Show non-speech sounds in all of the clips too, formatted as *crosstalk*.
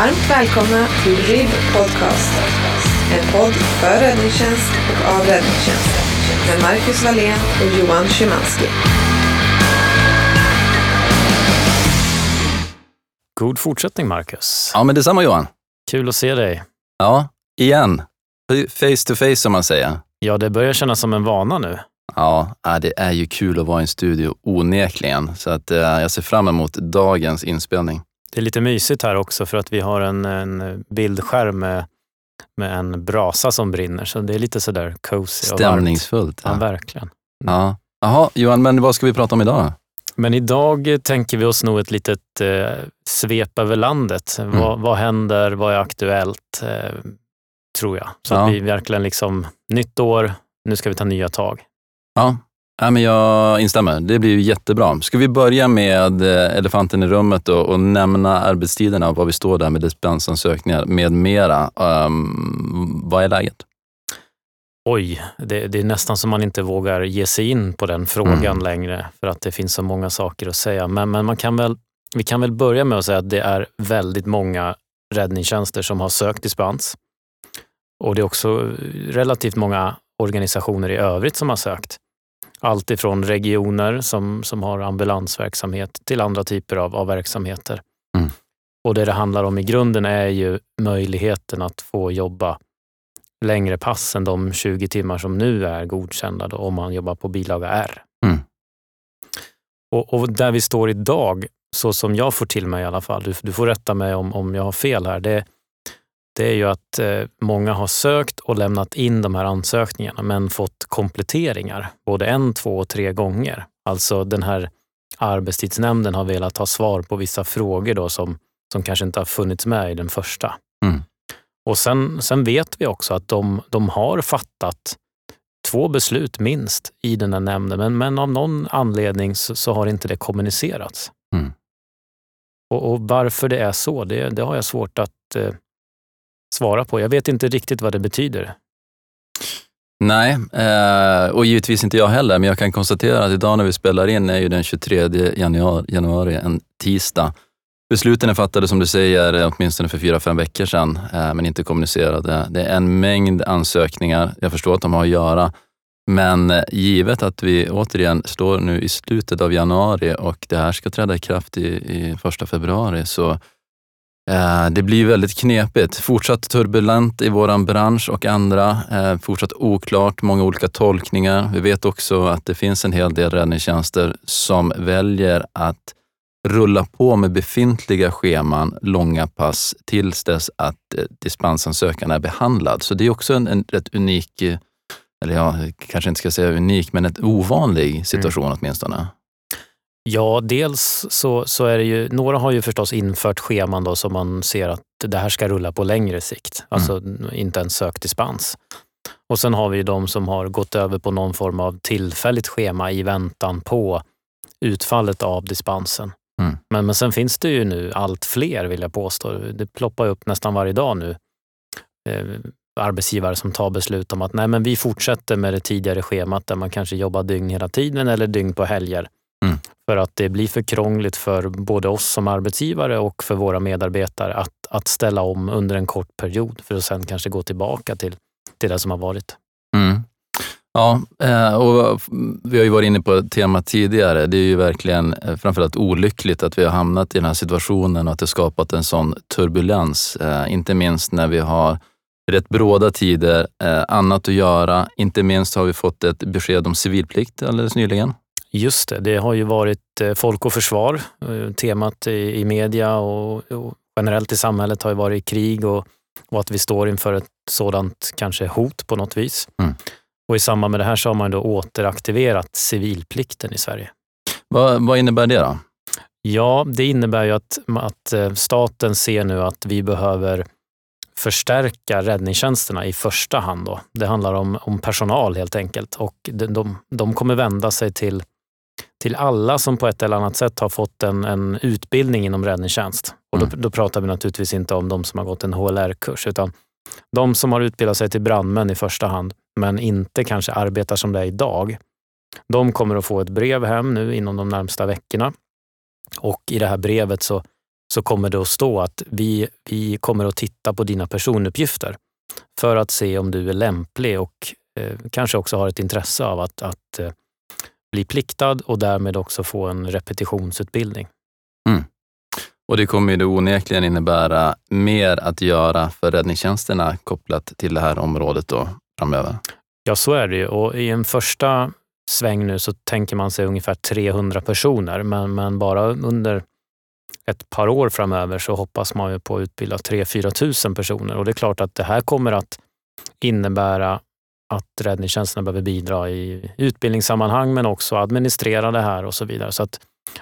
Varmt välkomna till RIB Podcast. En podd för räddningstjänst och av räddningstjänst. Med Marcus Wallén och Johan Szymanski. God fortsättning Marcus. Ja, men detsamma Johan. Kul att se dig. Ja, igen. Face to face som man säger. Ja, det börjar kännas som en vana nu. Ja, äh, det är ju kul att vara i en studio, onekligen. Så att, eh, jag ser fram emot dagens inspelning. Det är lite mysigt här också för att vi har en, en bildskärm med, med en brasa som brinner. Så det är lite sådär cozy och varmt. Ja, Ja. verkligen. Ja. Jaha, Johan, men vad ska vi prata om idag då? Men idag tänker vi oss nog ett litet eh, svep över landet. Vad, vad händer? Vad är aktuellt? Eh, tror jag. Så Ja. att vi verkligen liksom, nytt år, nu ska vi ta nya tag. Ja, ja men jag instämmer. Det blir ju jättebra. Ska vi börja med eh, elefanten i rummet då, och nämna arbetstiderna och var vi står där med dispensansökningar med mera. Um, vad är läget? Oj, det, det är nästan som man inte vågar ge sig in på den frågan Mm. längre för att det finns så många saker att säga. Men, men man kan väl, vi kan väl börja med att säga att det är väldigt många räddningstjänster som har sökt dispens. Och det är också relativt många organisationer i övrigt som har sökt. Allt ifrån regioner som, som har ambulansverksamhet till andra typer av, av verksamheter. Mm. Och det det handlar om i grunden är ju möjligheten att få jobba längre pass än de 20 timmar som nu är godkända då, om man jobbar på bilaga R. Mm. Och, och där vi står idag, så som jag får till mig i alla fall, du, du får rätta mig om, om jag har fel här, det, det är ju att eh, många har sökt och lämnat in de här ansökningarna men fått kompletteringar både en, två och tre gånger. Alltså den här arbetstidsnämnden har velat ha svar på vissa frågor då som, som kanske inte har funnits med i den första. Mm. Och sen, sen vet vi också att de, de har fattat två beslut minst i den här nämnden, men, men av någon anledning så, så har inte det kommunicerats. Mm. Och, och varför det är så, det, det har jag svårt att eh, svara på. Jag vet inte riktigt vad det betyder. Nej, eh, och givetvis inte jag heller, men jag kan konstatera att idag när vi spelar in är ju den 23 januari, en tisdag. Besluten är fattade, som du säger, åtminstone för fyra, fem veckor sedan, eh, men inte kommunicerade. Det är en mängd ansökningar. Jag förstår att de har att göra, men eh, givet att vi återigen står nu i slutet av januari och det här ska träda i kraft i, i första februari, så det blir väldigt knepigt. Fortsatt turbulent i vår bransch och andra. Eh, Fortsatt oklart, många olika tolkningar. Vi vet också att det finns en hel del räddningstjänster som väljer att rulla på med befintliga scheman, långa pass, tills dess att eh, dispensansökan är behandlad. Så det är också en, en rätt unik, eh, eller ja, kanske inte ska säga unik, men ett ovanlig situation åtminstone. Ja, dels så, så är det ju, några har ju förstås infört scheman då som man ser att det här ska rulla på längre sikt. Alltså inte ens sökt dispens. Och sen har vi ju de som har gått över på någon form av tillfälligt schema i väntan på utfallet av dispensen. Mm. Men, men sen finns det ju nu allt fler vill jag påstå. Det ploppar upp nästan varje dag nu. Eh, arbetsgivare som tar beslut om att nej, men vi fortsätter med det tidigare schemat där man kanske jobbar dygn hela tiden eller dygn på helger. Mm. För att det blir för krångligt för både oss som arbetsgivare och för våra medarbetare att, att ställa om under en kort period för att sen kanske gå tillbaka till, till det som har varit. Mm. Ja, eh, och vi har ju varit inne på ett tema tidigare. Det är ju verkligen eh, framförallt olyckligt att vi har hamnat i den här situationen och att det skapat en sån turbulens. Eh, Inte minst när vi har rätt bråda tider, annat att göra. Inte minst har vi fått ett besked om civilplikt alldeles nyligen. Just det, det har ju varit eh, Folk och försvar. eh, Temat i, i media och, och generellt i samhället har ju varit krig och, och att vi står inför ett sådant kanske hot på något vis. Mm. Och i samband med det här så har man då återaktiverat civilplikten i Sverige. Vad, vad innebär det då? Ja, det innebär ju att, att eh, staten ser nu att vi behöver förstärka räddningstjänsterna i första hand. Då. Det handlar om, om personal helt enkelt och de, de, de kommer vända sig till, till alla som på ett eller annat sätt har fått en, en utbildning inom räddningstjänst. Och då, Mm. då pratar vi naturligtvis inte om de som har gått en HLR-kurs utan de som har utbildat sig till brandmän i första hand men inte kanske arbetar som det är idag. De kommer att få ett brev hem nu inom de närmsta veckorna och i det här brevet så så kommer det att stå att vi, vi kommer att titta på dina personuppgifter för att se om du är lämplig och eh, kanske också har ett intresse av att, att eh, bli pliktad och därmed också få en repetitionsutbildning. Mm. Och det kommer ju då onekligen innebära mer att göra för räddningstjänsterna kopplat till det här området då framöver. Ja, så är det ju. Och I en första sväng nu så tänker man sig ungefär 300 personer, men, men bara under ett par år framöver så hoppas man ju på att utbilda 3-4 tusen personer och det är klart att det här kommer att innebära att räddningstjänsterna behöver bidra i utbildningssammanhang men också administrera det här och så vidare. Så att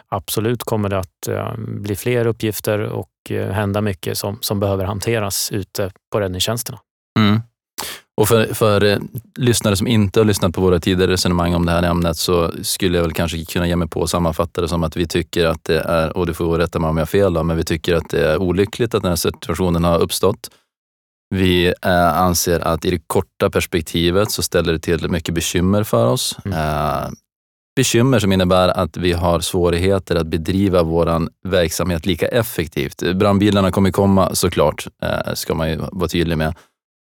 absolut kommer det att eh, bli fler uppgifter och eh, hända mycket som, som behöver hanteras ute på räddningstjänsterna. Mm. Och för, för eh, lyssnare som inte har lyssnat på våra tidigare resonemang om det här ämnet så skulle jag väl kanske kunna ge mig på att sammanfatta det som att vi tycker att det är, och du får rätta mig om jag har fel, då, men vi tycker att det är olyckligt att den här situationen har uppstått. Vi eh, anser att i det korta perspektivet så ställer det till mycket bekymmer för oss. Mm. Eh, bekymmer som innebär att vi har svårigheter att bedriva vår verksamhet lika effektivt. Brandbilarna kommer komma såklart, eh, ska man ju vara tydlig med.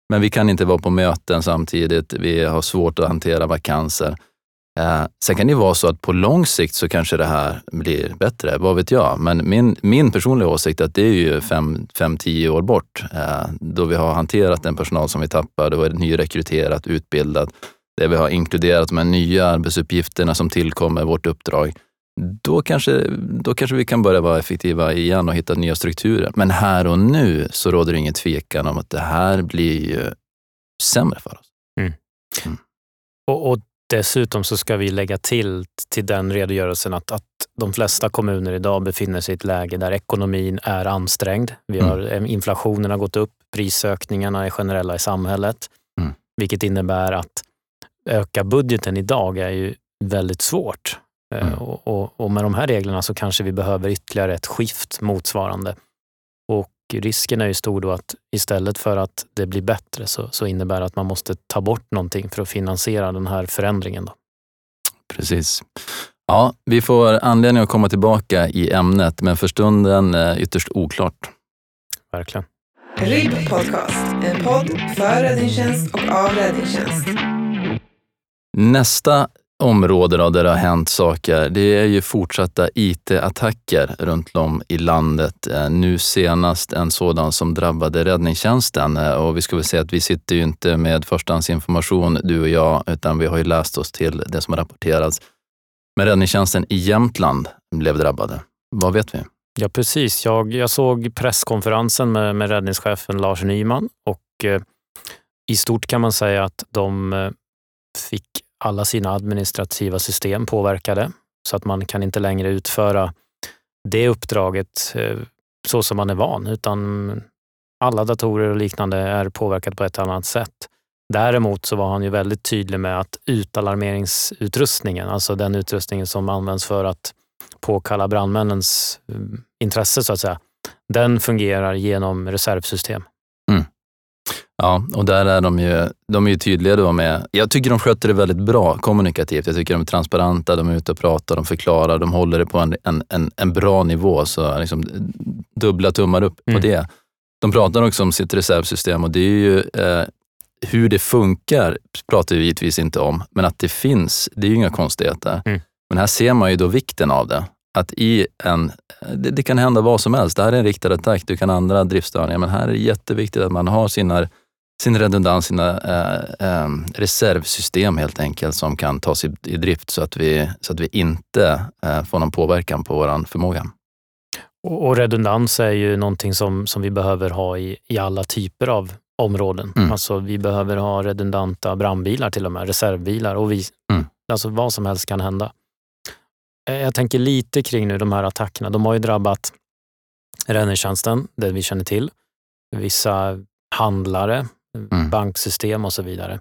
Men vi kan inte vara på möten samtidigt. Vi har svårt att hantera vakanser. Eh, sen kan det vara så att på lång sikt så kanske det här blir bättre, vad vet jag. Men min, min personliga åsikt är att det är ju fem, fem tio år bort eh, då vi har hanterat den personal som vi tappar, då är det nyrekryterat, utbildat, där vi har inkluderat de här nya arbetsuppgifterna som tillkommer vårt uppdrag då kanske, då kanske vi kan börja vara effektiva igen och hitta nya strukturer. Men här och nu så råder det ingen tvekan om att det här blir ju sämre för oss. Mm. Mm. Och, och, dessutom så ska vi lägga till till den redogörelsen att, att de flesta kommuner idag befinner sig i ett läge där ekonomin är ansträngd. Vi mm. har, mm. Inflationen har gått upp, prisökningarna är generella i samhället, mm. vilket innebär att öka budgeten idag är ju väldigt svårt. Eh, mm. Och, och, och, med de här reglerna så kanske vi behöver ytterligare ett skift motsvarande. Risken är ju stor då att istället för att det blir bättre så, så innebär det att man måste ta bort någonting för att finansiera den här förändringen. Då. Precis. Ja, vi får anledning att komma tillbaka i ämnet, men för stunden ytterst oklart. Verkligen. RIB Podcast, en podd för räddningstjänst och av räddningstjänst. Nästa område då, där det har hänt saker, det är ju fortsatta IT-attacker runt om i landet. Eh, nu senast en sådan som drabbade räddningstjänsten. Eh, och vi ska väl säga att vi sitter ju inte med förstahandsinformation, du och jag, utan vi har ju läst oss till det som har rapporterats. Men räddningstjänsten i Jämtland blev drabbade. Vad vet vi? Ja, precis. Jag, jag såg presskonferensen med, med räddningschefen Lars Nyman och eh, i stort kan man säga att de eh, fick alla sina administrativa system påverkade så att man kan inte längre utföra det uppdraget eh, så som man är van, utan alla datorer och liknande är påverkade på ett annat sätt. Däremot så var han ju väldigt tydlig med att utalarmeringsutrustningen, alltså den utrustningen som används för att påkalla brandmännens mm, intresse så att säga, den fungerar genom reservsystem. Ja, och där är de ju, de är ju tydliga då med, jag tycker de sköter det väldigt bra kommunikativt. Jag tycker de är transparenta, de är ute och pratar, de förklarar, de håller det på en, en, en, en bra nivå. Så liksom, dubbla tummar upp mm. på det. De pratar också om sitt reservsystem och det är ju eh, hur det funkar pratar vi givetvis inte om, men att det finns, det är ju inga konstigheter. Mm. Men här ser man ju då vikten av det. Att i en, det, det, kan hända vad som helst. Det här är en riktad attack, du kan andra driftstörningar, men här är det jätteviktigt att man har sina sin redundans, sina eh, eh, reservsystem helt enkelt som kan tas i, i drift så att vi, så att vi inte eh, får någon påverkan på vår förmåga. Och, och, redundans är ju någonting som, som vi behöver ha i, i alla typer av områden. Mm. Alltså vi behöver ha redundanta brandbilar till och med, reservbilar och vi, mm. alltså vad som helst kan hända. Eh, jag tänker lite kring nu de här attackerna. De har ju drabbat räddningstjänsten, det vi känner till. Vissa handlare, mm. banksystem och så vidare.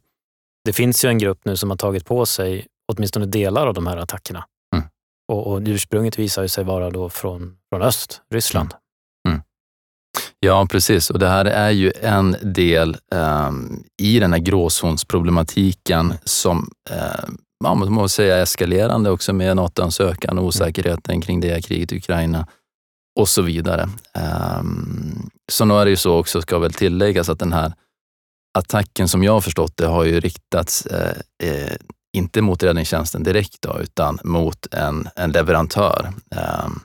Det finns ju en grupp nu som har tagit på sig åtminstone delar av de här attackerna. Mm. Och, och ursprunget visar sig vara då från, från öst, Ryssland. Mm. mm. Ja, precis. Och det här är ju en del um, i den här gråzonsproblematiken som uh, man måste säga eskalerande också med NATO-ansökan och osäkerheten kring det kriget i Ukraina. och så vidare. Um, så nu är det ju så också, ska väl tilläggas, att den här attacken som jag har förstått det har ju riktats eh, eh, inte mot räddningstjänsten direkt då, utan mot en, en leverantör. Um,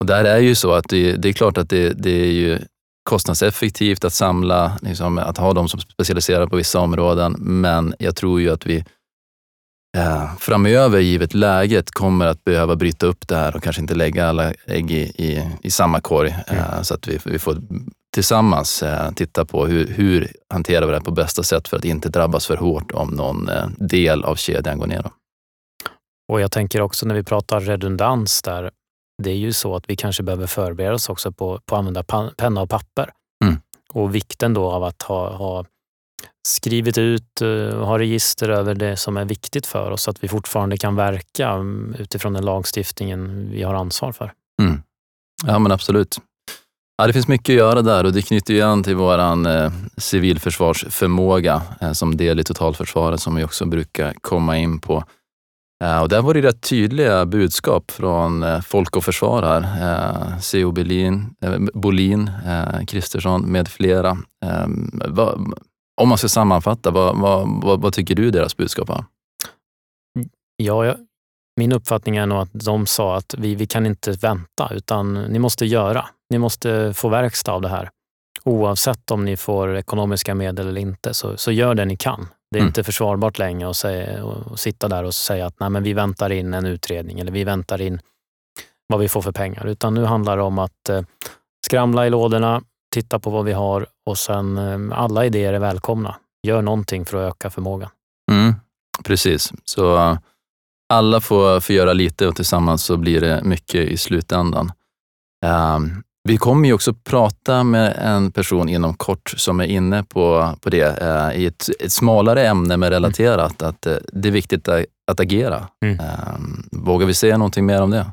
och där är ju så att det, det är klart att det, det, är ju kostnadseffektivt att samla, liksom, att ha de som specialiserar på vissa områden, men jag tror ju att vi eh, framöver, givet läget, kommer att behöva bryta upp det här och kanske inte lägga alla ägg i, i, i samma korg. Eh, mm. Så att vi, vi får tillsammans eh, titta på hur, hur hanterar vi det på bästa sätt för att inte drabbas för hårt om någon eh, del av kedjan går ner. Och jag tänker också när vi pratar redundans där, det är ju så att vi kanske behöver förbereda oss också på, på att använda penna och papper. Mm. Och vikten då av att ha, ha skrivit ut och ha register över det som är viktigt för oss, så att vi fortfarande kan verka mm, utifrån den lagstiftningen vi har ansvar för. Mm. Ja, men absolut. Ja, det finns mycket att göra där och det knyter ju an till vår eh, civilförsvarsförmåga eh, som del i totalförsvaret som vi också brukar komma in på. Eh, och där var det rätt tydliga budskap från eh, Folk och Försvar här. Eh, C.O. Eh, Bolin, eh, Bolin Kristersson med flera. Ehm, vad, om man ska sammanfatta, vad, vad, vad, vad tycker du deras budskap var? Ja, jag, min uppfattning är nog att de sa att vi, vi kan inte vänta, utan ni måste göra. Ni måste få verkstad av det här. Oavsett om ni får ekonomiska medel eller inte, så, så gör det ni kan. Det är mm. inte försvarbart längre att, säga, att sitta där och säga att Nej, men vi väntar in en utredning eller vi väntar in vad vi får för pengar. Utan nu handlar det om att eh, skramla i lådorna, titta på vad vi har och sen eh, alla idéer är välkomna. Gör någonting för att öka förmågan. Mm, precis, så alla får, får göra lite och tillsammans så blir det mycket i slutändan. Um, vi kommer ju också prata med en person inom kort som är inne på, på det uh, i ett, ett, smalare ämne men relaterat, mm. att uh, det är viktigt att, att agera. Mm. Um, vågar vi säga någonting mer om det?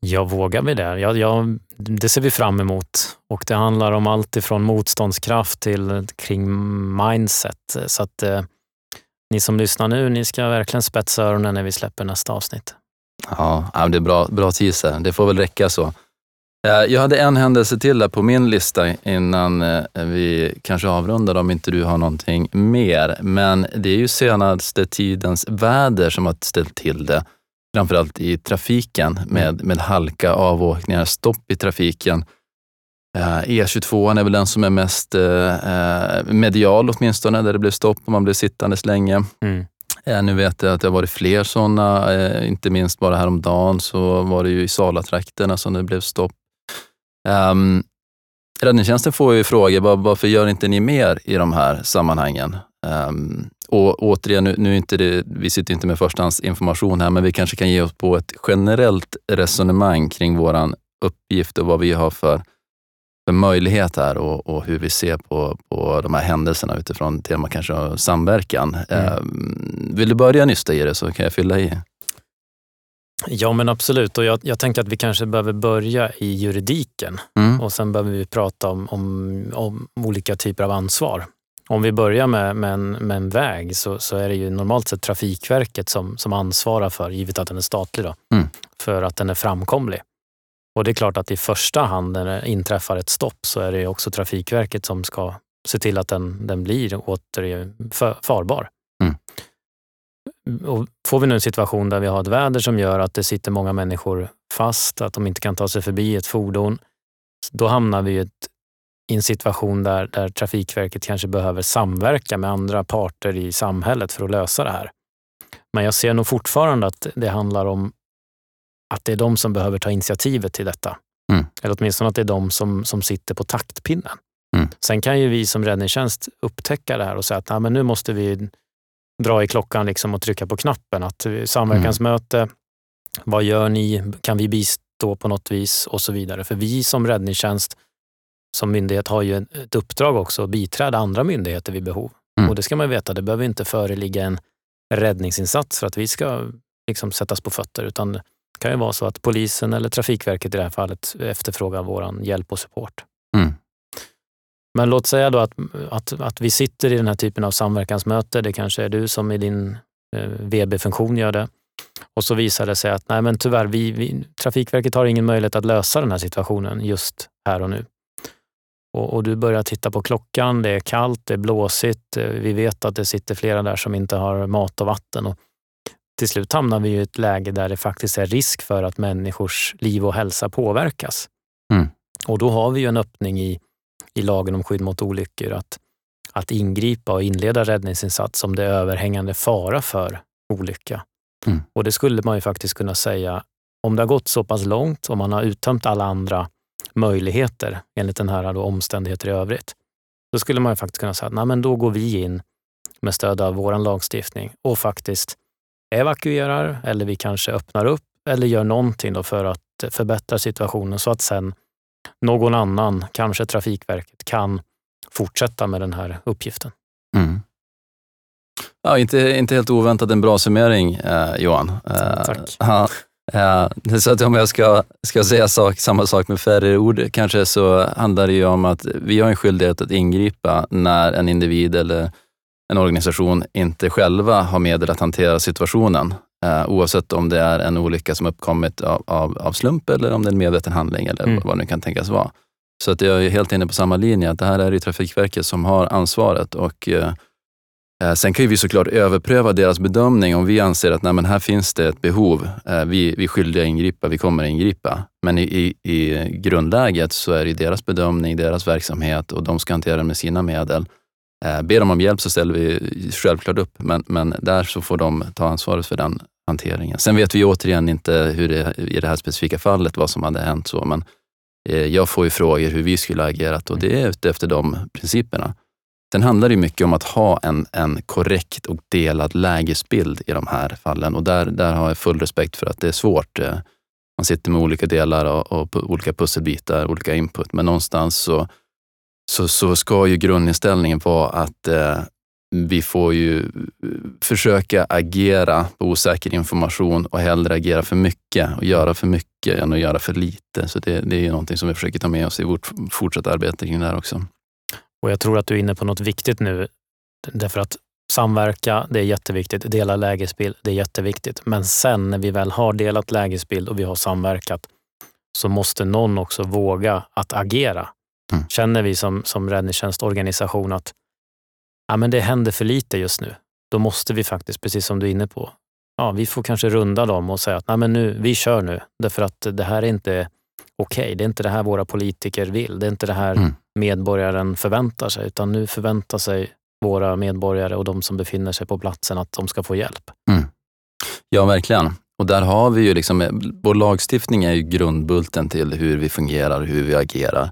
Ja, vågar vi det? Ja, ja, det ser vi fram emot. Och det handlar om allt ifrån motståndskraft till kring mindset. Så att eh, ni som lyssnar nu, ni ska verkligen spetsa öronen när vi släpper nästa avsnitt. Ja, det är bra, bra teaser. Det får väl räcka så. Eh, jag hade en händelse till där på min lista innan eh, vi kanske avrundar om inte du har någonting mer. Men det är ju senaste tidens väder som har ställt till det framförallt i trafiken med, mm. med halka, avåkningar, stopp i trafiken. Uh, E22 är väl den som är mest medial åtminstone, där det blev stopp och man blev sittandes länge. Mm. Nu vet jag att det har varit fler sådana, inte minst bara häromdagen så var det ju i Salatrakterna som det blev stopp. Um, räddningstjänsten får ju frågor, var, varför gör inte ni mer i de här sammanhangen? Um, och återigen, nu, nu inte det, vi sitter inte med förstahandsinformation här, men vi kanske kan ge oss på ett generellt resonemang kring vår uppgift och vad vi har för, för möjlighet här och, och, hur vi ser på, på de här händelserna utifrån tema kanske samverkan. Mm. Um, vill du börja nysta i det så kan jag fylla i. Ja, men absolut. Och jag, jag tänker att vi kanske behöver börja i juridiken mm. och sen behöver vi prata om, om, om olika typer av ansvar. Om vi börjar med, med, en, med en väg så, så, är det ju normalt sett Trafikverket som, som ansvarar för, givet att den är statlig, då, mm. för att den är framkomlig. Och det är klart att i första hand när det inträffar ett stopp så är det också Trafikverket som ska se till att den, den blir åter farbar. Och får vi nu en situation där vi har ett väder som gör att det sitter många människor fast, att de inte kan ta sig förbi ett fordon, då hamnar vi i ett i en situation där, där Trafikverket kanske behöver samverka med andra parter i samhället för att lösa det här. Men jag ser nog fortfarande att det handlar om att det är de som behöver ta initiativet till detta. Mm. Eller åtminstone att det är de som, som sitter på taktpinnen. Mm. Sen kan ju vi som räddningstjänst upptäcka det här och säga att nej, men nu måste vi dra i klockan liksom och trycka på knappen. Att samverkansmöte, mm. vad gör ni? Kan vi bistå på något vis? Och så vidare. För vi som räddningstjänst som myndighet har ju ett uppdrag också att biträda andra myndigheter vid behov. Mm. Och det ska man veta, det behöver inte föreligga en räddningsinsats för att vi ska liksom sättas på fötter, utan det kan ju vara så att polisen eller Trafikverket i det här fallet efterfrågar vår hjälp och support. Men låt säga då att, att, att vi sitter i den här typen av samverkansmöte. Det kanske är du som i din eh, VB-funktion gör det. Och så visade det sig att nej men tyvärr, vi, vi, Trafikverket har ingen möjlighet att lösa den här situationen just här och nu. Och, och, du börjar titta på klockan, det är kallt, det är blåsigt, eh, vi vet att det sitter flera där som inte har mat och vatten. Och till slut hamnar vi i ett läge där det faktiskt är risk för att människors liv och hälsa påverkas. Mm. Och då har vi ju en öppning i, i lagen om skydd mot olyckor att, att ingripa och inleda räddningsinsats om det är överhängande fara för olycka. Mm. Och det skulle man ju faktiskt kunna säga, om det har gått så pass långt och man har uttömt alla andra möjligheter enligt den här då omständigheter i övrigt, då skulle man ju faktiskt kunna säga att men då går vi in med stöd av vår lagstiftning och faktiskt evakuerar eller vi kanske öppnar upp eller gör någonting för att förbättra situationen så att sen någon annan, kanske Trafikverket, kan fortsätta med den här uppgiften. Mm. Ja, inte, inte helt oväntat en bra summering, eh, Johan. Eh, Tack. Eh, så att om jag ska, ska säga sak, samma sak med färre ord kanske, så handlar det ju om att vi har en skyldighet att ingripa när en individ eller en organisation inte själva har medel att hantera situationen. Eh, oavsett om det är en olycka som uppkommit av, av, av slump eller om det är en medveten handling eller mm. vad det nu kan tänkas vara. Så att jag är helt inne på samma linje, att det här är det Trafikverket som har ansvaret och eh, Sen kan vi såklart överpröva deras bedömning om vi anser att nej, men här finns det ett behov. Eh, vi, vi är skyldiga att ingripa, vi kommer att ingripa. Men i, i, i grundläget så är det deras bedömning, deras verksamhet och de ska hantera det med sina medel. Eh, ber de om hjälp så ställer vi självklart upp, men, men där så får de ta ansvaret för den hanteringen. Sen vet vi återigen inte hur det, i det här specifika fallet vad som hade hänt så, men eh, jag får ju frågor hur vi skulle ha agerat och det är ute efter de principerna. Sen handlar det mycket om att ha en, en korrekt och delad lägesbild i de här fallen och där, där har jag full respekt för att det är svårt. Eh, man sitter med olika delar och, och olika pusselbitar, olika input, men någonstans så så, så ska ju grundinställningen vara att eh, vi får ju eh, försöka agera på osäker information och hellre agera för mycket och göra för mycket än att göra för lite. Så det, det är ju någonting som vi försöker ta med oss i vårt fortsatta arbete kring det här också. Och Jag tror att du är inne på något viktigt nu. Därför att samverka, det är jätteviktigt. Dela lägesbild, det är jätteviktigt. Men sen när vi väl har delat lägesbild och vi har samverkat så måste någon också våga att agera. Mm. Känner vi som, som räddningstjänstorganisation att ja, men det händer för lite just nu, då måste vi faktiskt, precis som du är inne på, ja, vi får kanske runda dem och säga att Nej, men nu, vi kör nu, därför att det här är inte okej. Okay. Det är inte det här våra politiker vill. Det är inte det här mm. medborgaren förväntar sig, utan nu förväntar sig våra medborgare och de som befinner sig på platsen att de ska få hjälp. Mm. Ja, verkligen. Och där har vi ju liksom, vår lagstiftning är ju grundbulten till hur vi fungerar hur vi agerar.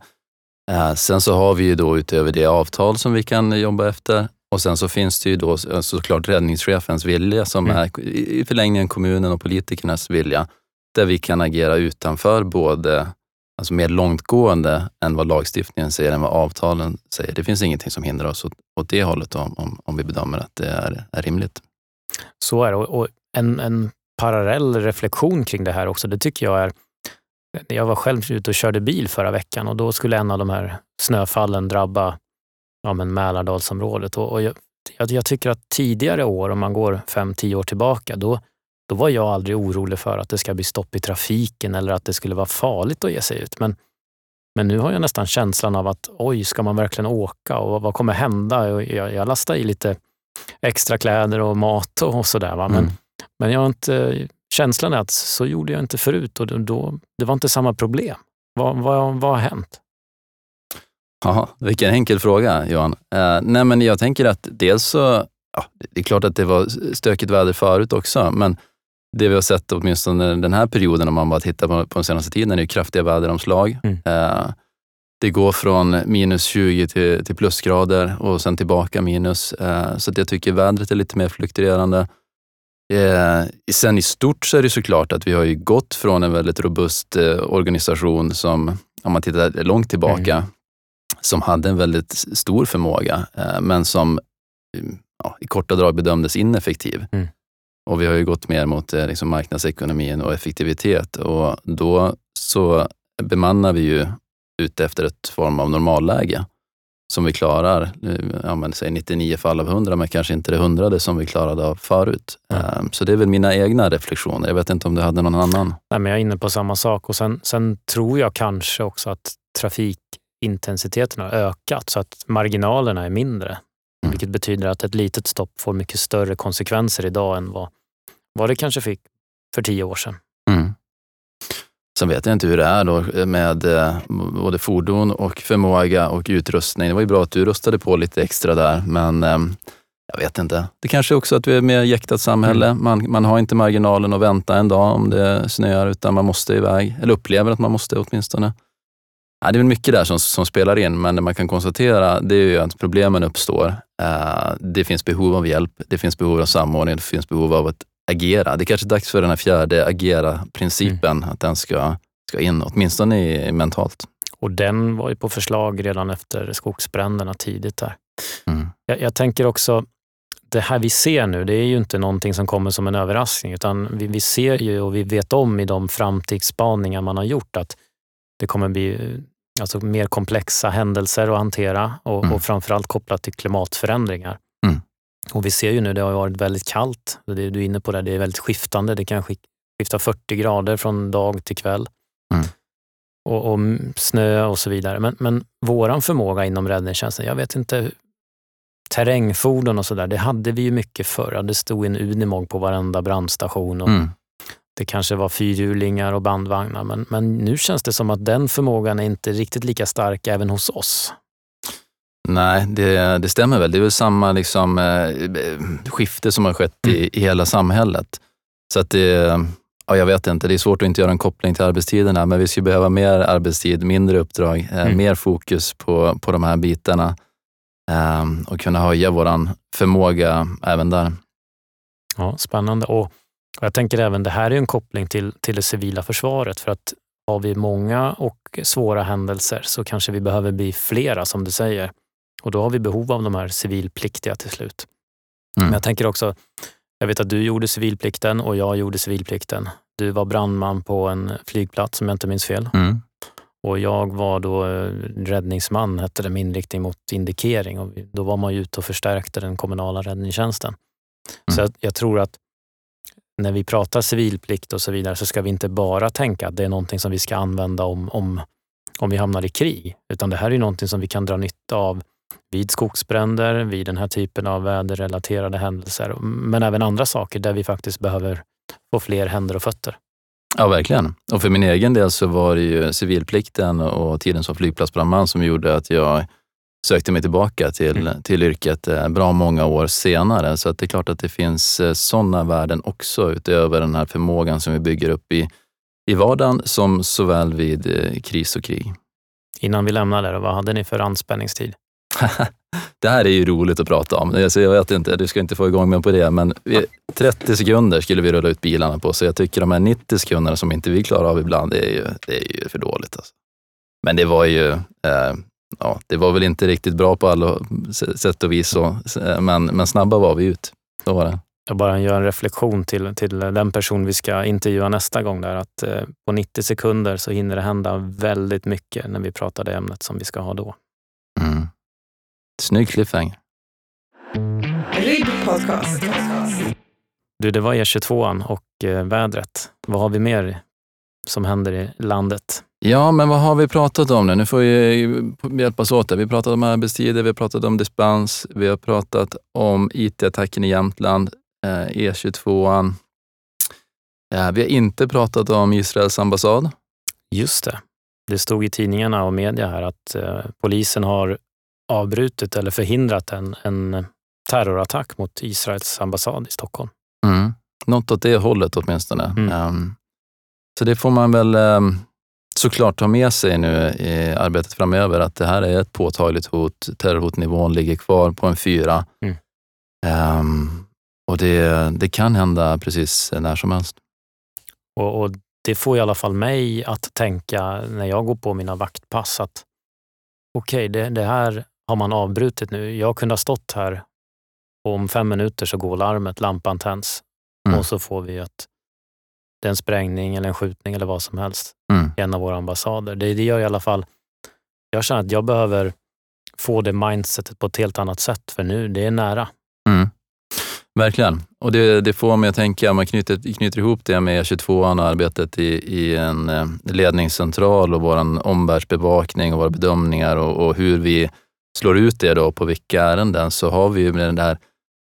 Eh, sen så har vi ju då utöver det avtal som vi kan jobba efter och sen så finns det ju då såklart räddningschefens vilja som mm. är i förlängningen kommunen och politikernas vilja, där vi kan agera utanför både, alltså mer långtgående än vad lagstiftningen säger, än vad avtalen säger. Det finns ingenting som hindrar oss åt, åt det hållet om, om, om vi bedömer att det är, är rimligt. Så är det. Och en, en parallell reflektion kring det här också, det tycker jag är jag var själv ute och körde bil förra veckan och då skulle en av de här snöfallen drabba ja, men Mälardalsområdet. Och, och jag, jag, tycker att tidigare år, om man går fem, tio år tillbaka, då, då var jag aldrig orolig för att det ska bli stopp i trafiken eller att det skulle vara farligt att ge sig ut. Men, men nu har jag nästan känslan av att oj, ska man verkligen åka och vad kommer hända? Jag, jag lastar i lite extra kläder och mat och sådär. Men, mm. men jag har inte känslan är att så gjorde jag inte förut och då, det var inte samma problem. Vad, vad, vad har hänt? Ja, vilken enkel fråga Johan. Uh, nej men jag tänker att dels så, ja, det är klart att det var stökigt väder förut också, men det vi har sett åtminstone den här perioden, om man bara tittar på, på den senaste tiden, är ju kraftiga väderomslag. Mm. Uh, det går från minus 20 till, till plusgrader och sen tillbaka minus. Uh, så jag tycker vädret är lite mer fluktuerande. Eh, sen i stort så är det såklart att vi har ju gått från en väldigt robust eh, organisation som, om man tittar långt tillbaka, mm. som hade en väldigt stor förmåga, eh, men som ja, i korta drag bedömdes ineffektiv. Mm. Och vi har ju gått mer mot eh, liksom marknadsekonomin och effektivitet och då så bemannar vi ju ute efter ett form av normalläge. Som vi klarar, ja, men, säg 99 fall av 100, men kanske inte det hundrade som vi klarade av förut. Mm. Så det är väl mina egna reflektioner. Jag vet inte om du hade någon annan? Nej, men jag är inne på samma sak och sen, sen tror jag kanske också att trafikintensiteten har ökat så att marginalerna är mindre. Mm. Vilket betyder att ett litet stopp får mycket större konsekvenser idag än vad, vad det kanske fick för tio år sedan. Mm. Sen vet jag inte hur det är då med eh, både fordon och förmåga och utrustning. Det var ju bra att du rustade på lite extra där, men ehm, jag vet inte. Det kanske också att vi är ett mer jäktat samhälle. Mm. Man, man har inte marginalen att vänta en dag om det snöar, utan man måste iväg. Eller upplever att man måste åtminstone. Ja, det är väl mycket där som, som spelar in, men det man kan konstatera det är ju att problemen uppstår. Det finns behov av hjälp, det finns behov av samordning, det finns behov av att agera. Det är kanske är dags för den här fjärde agera-principen, mm. att den ska, ska in, åtminstone i, mentalt. Och den var ju på förslag redan efter skogsbränderna tidigt där. Mm. Jag, jag, tänker också, det här vi ser nu, det är ju inte någonting som kommer som en överraskning, utan vi, vi ser ju och vi vet om i de framtidsspaningar man har gjort att det kommer bli alltså, mer komplexa händelser att hantera och, mm. och framförallt kopplat till klimatförändringar. Och vi ser ju nu, det har varit väldigt kallt. Det du är inne på det, det är väldigt skiftande. Det kan skifta 40 grader från dag till kväll. Mm. Och, och, snö och så vidare. Men, men våran förmåga inom räddningstjänsten, jag vet inte, terrängfordon och sådär, det hade vi ju mycket förr. Det stod en Unimog på varenda brandstation och mm. det kanske var fyrhjulingar och bandvagnar. Men, men nu känns det som att den förmågan är inte riktigt lika stark även hos oss. Nej, det, det stämmer väl. Det är väl samma liksom, eh, skifte som har skett i, i hela samhället. Så att det, ja, jag vet inte, det är svårt att inte göra en koppling till arbetstiderna, men vi skulle behöva mer arbetstid, mindre uppdrag, eh, mm. mer fokus på, på de här bitarna eh, och kunna höja vår förmåga även där. Ja, Spännande. Och jag tänker även det här är en koppling till, till det civila försvaret. För att har vi många och svåra händelser så kanske vi behöver bli flera, som du säger. Och då har vi behov av de här civilpliktiga till slut. Mm. Men jag tänker också, jag vet att du gjorde civilplikten och jag gjorde civilplikten. Du var brandman på en flygplats om jag inte minns fel. Mm. Och jag var då eh, räddningsman, hette det, med inriktning mot indikering. Och då var man ju ute och förstärkte den kommunala räddningstjänsten. Mm. Så jag, jag, tror att när vi pratar civilplikt och så vidare så ska vi inte bara tänka att det är någonting som vi ska använda om, om, om vi hamnar i krig. Utan det här är någonting som vi kan dra nytta av vid skogsbränder, vid den här typen av väderrelaterade händelser, men även andra saker där vi faktiskt behöver få fler händer och fötter. Ja, verkligen. Och för min egen del så var det ju civilplikten och tiden som flygplatsbrandman som gjorde att jag sökte mig tillbaka till, mm. till yrket eh, bra många år senare. Så att det är klart att det finns eh, sådana värden också utöver den här förmågan som vi bygger upp i, i vardagen som såväl vid eh, kris och krig. Innan vi lämnar det, vad hade ni för anspänningstid? *laughs* det här är ju roligt att prata om. Alltså jag vet inte, du ska inte få igång mig på det, men 30 sekunder skulle vi rulla ut bilarna på, så jag tycker de här 90 sekunderna som inte vi klarar av ibland, det är ju, det är ju för dåligt. Alltså. Men det var ju, eh, ja, det var väl inte riktigt bra på alla sätt och vis, så, men, men snabba var vi ut. Så var det. Jag bara gör en reflektion till, till den person vi ska intervjua nästa gång. Där, att eh, på 90 sekunder så hinner det hända väldigt mycket när vi pratar det ämnet som vi ska ha då. Mm. Snygg cliffhanger. Podcast. Du, det var E22 och eh, vädret. Vad har vi mer som händer i landet? Ja, men vad har vi pratat om nu? Nu får vi hjälpas åt. Vi har pratat om arbetstider, vi har pratat om dispens, vi har pratat om IT-attacken i Jämtland, eh, E22. Eh, vi har inte pratat om Israels ambassad. Just det. Det stod i tidningarna och media här att eh, polisen har avbrutit eller förhindrat en, en terrorattack mot Israels ambassad i Stockholm. Mm. Något åt det hållet åtminstone. Mm. Um, så det får man väl um, såklart ta med sig nu i arbetet framöver, att det här är ett påtagligt hot. Terrorhotnivån ligger kvar på en fyra. Mm. Um, och det, det kan hända precis när som helst. Och, och, Det får i alla fall mig att tänka när jag går på mina vaktpass att okej, okay, det, det, här har man avbrutit nu. Jag kunde ha stått här och om fem minuter så går larmet, lampan tänds mm. och så får vi ett, det är en sprängning eller en skjutning eller vad som helst mm. i en av våra ambassader. Det, det gör i alla fall, jag känner att jag behöver få det mindsetet på ett helt annat sätt, för nu det är nära. Mm. Verkligen. Och det, det får mig att tänka, man knyter, knyter ihop det med E22 och arbetet i, i en eh, ledningscentral och vår omvärldsbevakning och våra bedömningar och, och, hur vi slår ut det då på vilka ärenden så har vi med det där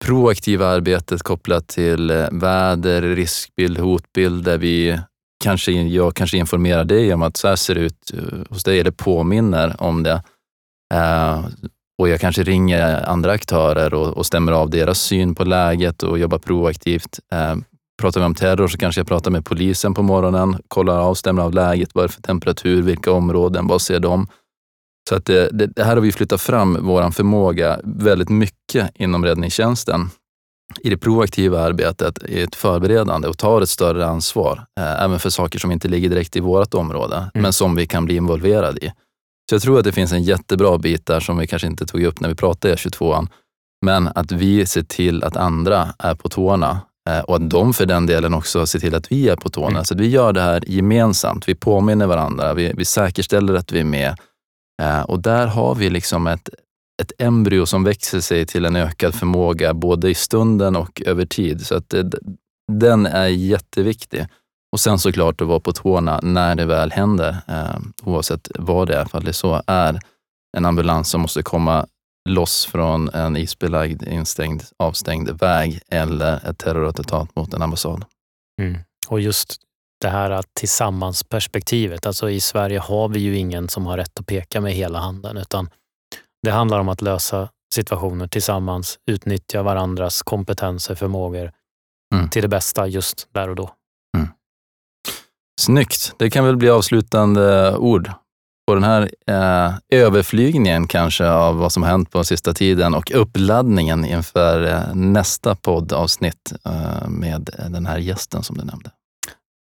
proaktiva arbetet kopplat till eh, väder, riskbild, hotbild där vi kanske, jag kanske informerar dig om att så här ser det ut eh, hos dig eller påminner om det. Uh, och jag kanske ringer andra aktörer och, och, stämmer av deras syn på läget och jobbar proaktivt. Pratar vi om terror så kanske jag pratar med polisen på morgonen, kollar av, stämmer av läget, vad är det för temperatur, vilka områden, vad ser de? Så att det, det, det här har vi flyttat fram vår förmåga väldigt mycket inom räddningstjänsten i det proaktiva arbetet, i ett förberedande och tar ett större ansvar, eh, även för saker som inte ligger direkt i vårt område, mm. men som vi kan bli involverade i. Så jag tror att det finns en jättebra bit där som vi kanske inte tog upp när vi pratade E22, men att vi ser till att andra är på tårna eh, och att de för den delen också ser till att vi är på tårna. Mm. Så vi gör det här gemensamt. Vi påminner varandra, vi, vi säkerställer att vi är med. Eh, och där har vi liksom ett, ett embryo som växer sig till en ökad förmåga både i stunden och över tid. Så att eh, det, den är jätteviktig. Och sen såklart att vara på tårna när det väl händer, eh, oavsett vad det är, för det så är en ambulans som måste komma loss från en isbelagd, instängd, avstängd väg eller ett terrorattentat mot en ambassad. Mm. Och just det här tillsammansperspektivet, alltså i Sverige har vi ju ingen som har rätt att peka med hela handen, utan det handlar om att lösa situationer tillsammans, utnyttja varandras kompetenser, förmågor mm. till det bästa just där och då. Mm. Snyggt. Det kan väl bli avslutande ord på den här eh, överflygningen kanske av vad som hänt på sista tiden och uppladdningen inför eh, nästa poddavsnitt eh, med den här gästen som du nämnde.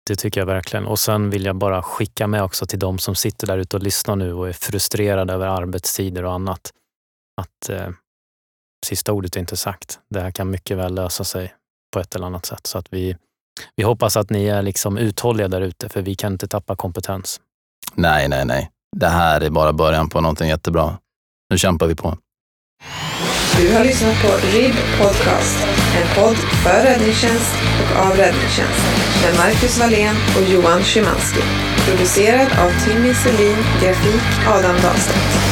Det tycker jag verkligen. Och sen vill jag bara skicka med också till de som sitter där ute och lyssnar nu och är frustrerade över arbetstider och annat. Att eh, sista ordet är inte sagt. Det här kan mycket väl lösa sig på ett eller annat sätt. Så att vi, vi hoppas att ni är liksom uthålliga där ute, för vi kan inte tappa kompetens. Nej, nej, nej. Det här är bara början på någonting jättebra. Nu kämpar vi på. Du har lyssnat på RIB Podcast, en podd för räddningstjänst och av räddningstjänst med Marcus Wallén och Johan Szymanski. Producerad av Timmy Selin, grafik Adam Dahlstedt.